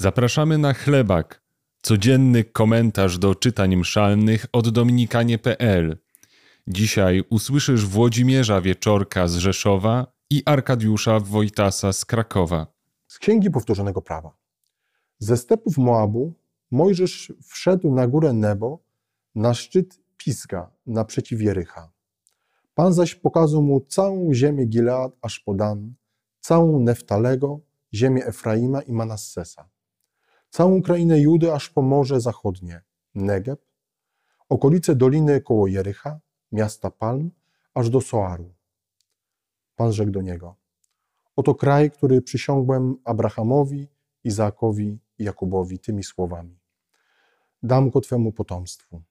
Zapraszamy na chlebak, codzienny komentarz do czytań mszalnych od dominikanie.pl. Dzisiaj usłyszysz Włodzimierza Wieczorka z Rzeszowa i Arkadiusza Wojtasa z Krakowa. Z Księgi Powtórzonego Prawa. Ze stepów Moabu Mojżesz wszedł na górę Nebo, na szczyt Pisga, naprzeciw Jerycha. Pan zaś pokazał mu całą ziemię Gilead aż po Dan, całą Neftalego, ziemię Efraima i Manassesa, całą krainę Judy aż po Morze Zachodnie, Negeb, okolice doliny koło Jerycha, miasta Palm, aż do Soaru. Pan rzekł do niego: Oto kraj, który przysiągłem Abrahamowi, Izaakowi i Jakubowi tymi słowami: Dam go twemu potomstwu.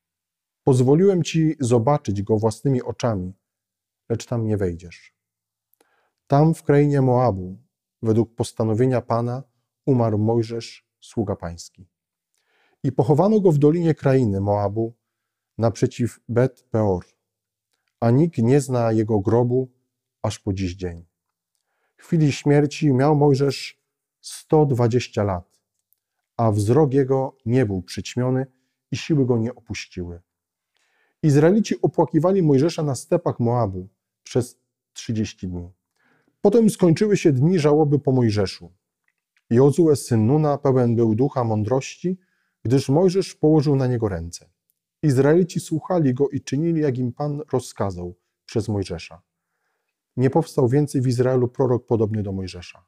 Pozwoliłem ci zobaczyć go własnymi oczami, lecz tam nie wejdziesz. Tam w krainie Moabu, według postanowienia Pana, umarł Mojżesz, sługa pański. I pochowano go w dolinie krainy Moabu, naprzeciw Bet Peor, a nikt nie zna jego grobu aż po dziś dzień. W chwili śmierci miał Mojżesz 120 lat, a wzrok jego nie był przyćmiony i siły go nie opuściły. Izraelici opłakiwali Mojżesza na stepach Moabu przez 30 dni. Potem skończyły się dni żałoby po Mojżeszu. Jozue, syn Nuna, pełen był ducha mądrości, gdyż Mojżesz położył na niego ręce. Izraelici słuchali go i czynili, jak im Pan rozkazał przez Mojżesza. Nie powstał więcej w Izraelu prorok podobny do Mojżesza,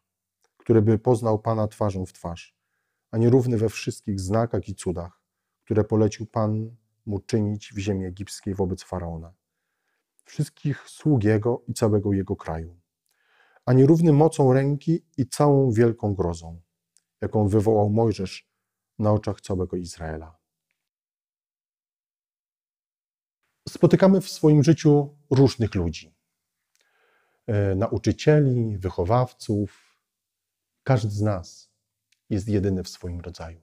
który by poznał Pana twarzą w twarz, a nie równy we wszystkich znakach i cudach, które polecił Pan mu czynić w ziemi egipskiej wobec Faraona, wszystkich sług jego i całego jego kraju, a nie równy mocą ręki i całą wielką grozą, jaką wywołał Mojżesz na oczach całego Izraela. Spotykamy w swoim życiu różnych ludzi. E, nauczycieli, wychowawców. Każdy z nas jest jedyny w swoim rodzaju.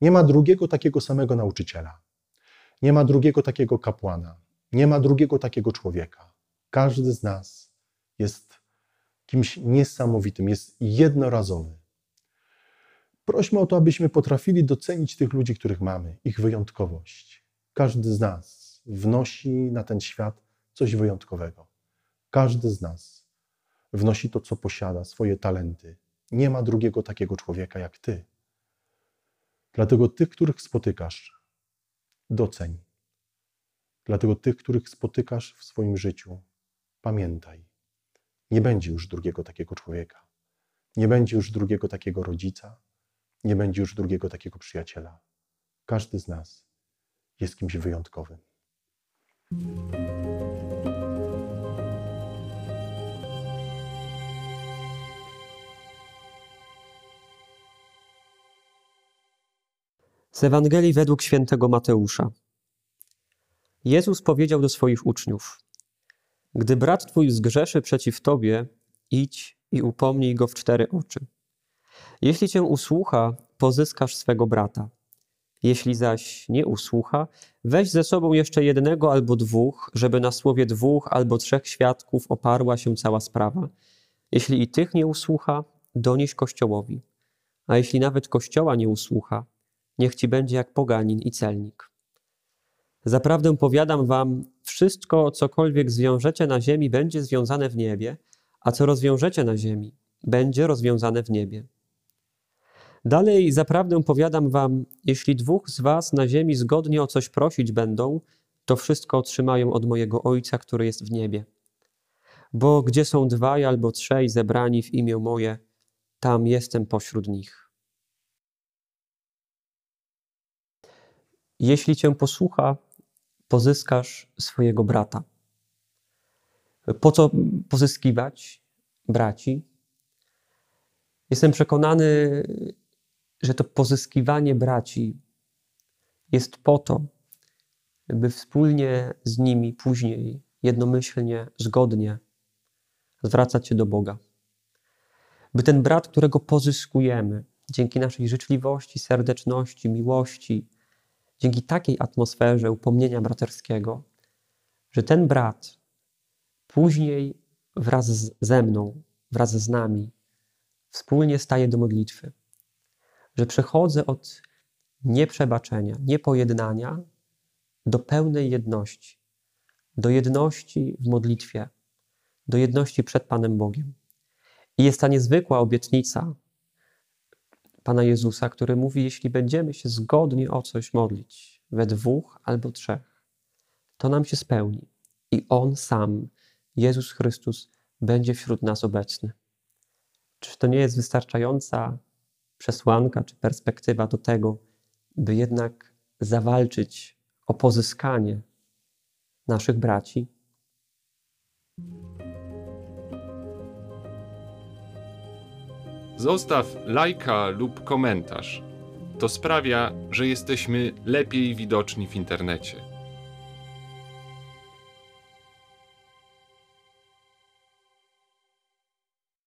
Nie ma drugiego takiego samego nauczyciela. Nie ma drugiego takiego kapłana. Nie ma drugiego takiego człowieka. Każdy z nas jest kimś niesamowitym, jest jednorazowy. Prośmy o to, abyśmy potrafili docenić tych ludzi, których mamy, ich wyjątkowość. Każdy z nas wnosi na ten świat coś wyjątkowego. Każdy z nas wnosi to, co posiada, swoje talenty. Nie ma drugiego takiego człowieka jak ty. Dlatego tych, których spotykasz, doceń. Dlatego tych, których spotykasz w swoim życiu, pamiętaj. Nie będzie już drugiego takiego człowieka. Nie będzie już drugiego takiego rodzica. Nie będzie już drugiego takiego przyjaciela. Każdy z nas jest kimś wyjątkowym. Z Ewangelii według świętego Mateusza. Jezus powiedział do swoich uczniów: Gdy brat twój zgrzeszy przeciw tobie, idź i upomnij go w cztery oczy. Jeśli cię usłucha, pozyskasz swego brata. Jeśli zaś nie usłucha, weź ze sobą jeszcze jednego albo dwóch, żeby na słowie dwóch albo trzech świadków oparła się cała sprawa. Jeśli i tych nie usłucha, donieś Kościołowi. A jeśli nawet Kościoła nie usłucha, niech ci będzie jak poganin i celnik. Zaprawdę powiadam wam, wszystko, cokolwiek zwiążecie na ziemi, będzie związane w niebie, a co rozwiążecie na ziemi, będzie rozwiązane w niebie. Dalej zaprawdę powiadam wam, jeśli dwóch z was na ziemi zgodnie o coś prosić będą, to wszystko otrzymają od mojego Ojca, który jest w niebie. Bo gdzie są dwaj albo trzej zebrani w imię moje, tam jestem pośród nich. Jeśli cię posłucha, pozyskasz swojego brata. Po co pozyskiwać braci? Jestem przekonany, że to pozyskiwanie braci jest po to, by wspólnie z nimi później, jednomyślnie, zgodnie zwracać się do Boga. By ten brat, którego pozyskujemy dzięki naszej życzliwości, serdeczności, miłości, dzięki takiej atmosferze upomnienia braterskiego, że ten brat później wraz ze mną, wraz z nami, wspólnie staje do modlitwy. że przechodzę od nieprzebaczenia, niepojednania do pełnej jedności, do jedności w modlitwie, do jedności przed Panem Bogiem. I jest ta niezwykła obietnica Pana Jezusa, który mówi: Jeśli będziemy się zgodnie o coś modlić, we dwóch albo trzech, to nam się spełni. I On sam, Jezus Chrystus, będzie wśród nas obecny. Czy to nie jest wystarczająca przesłanka czy perspektywa do tego, by jednak zawalczyć o pozyskanie naszych braci? Zostaw lajka lub komentarz. To sprawia, że jesteśmy lepiej widoczni w internecie.